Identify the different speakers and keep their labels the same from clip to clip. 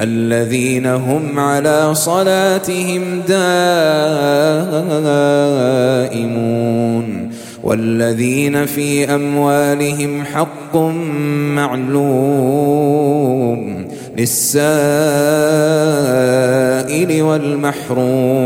Speaker 1: الذين هم على صلاتهم دائمون والذين في أموالهم حق معلوم للسائل والمحروم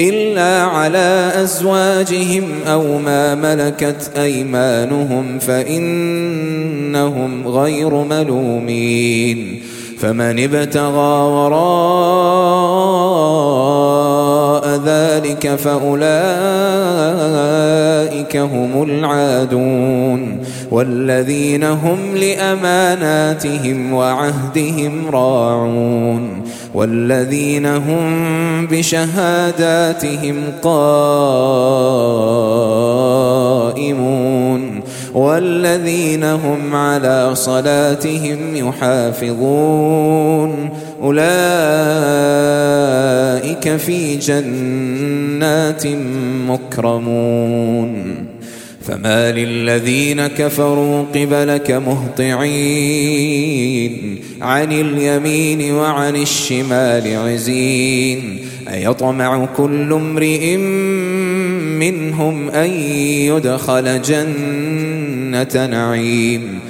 Speaker 1: إلا على أزواجهم أو ما ملكت أيمانهم فإنهم غير ملومين. فمن ابتغى وراء ذلك فأولئك هم العادون والذين هم لأماناتهم وعهدهم راعون والذين هم بشهاداتهم قائمون والذين هم على صلاتهم يحافظون أولئك في جنات مكرمون. فما للذين كفروا قبلك مهطعين. عن اليمين وعن الشمال عزين. أيطمع كل امرئ منهم أن يدخل جنة نعيم.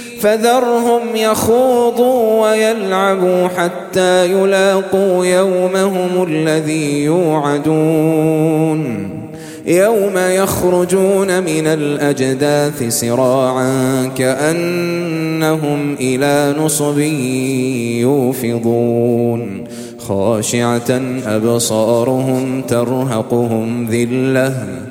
Speaker 1: فذرهم يخوضوا ويلعبوا حتى يلاقوا يومهم الذي يوعدون. يوم يخرجون من الأجداث سراعا كأنهم إلى نصب يوفضون. خاشعة أبصارهم ترهقهم ذلة.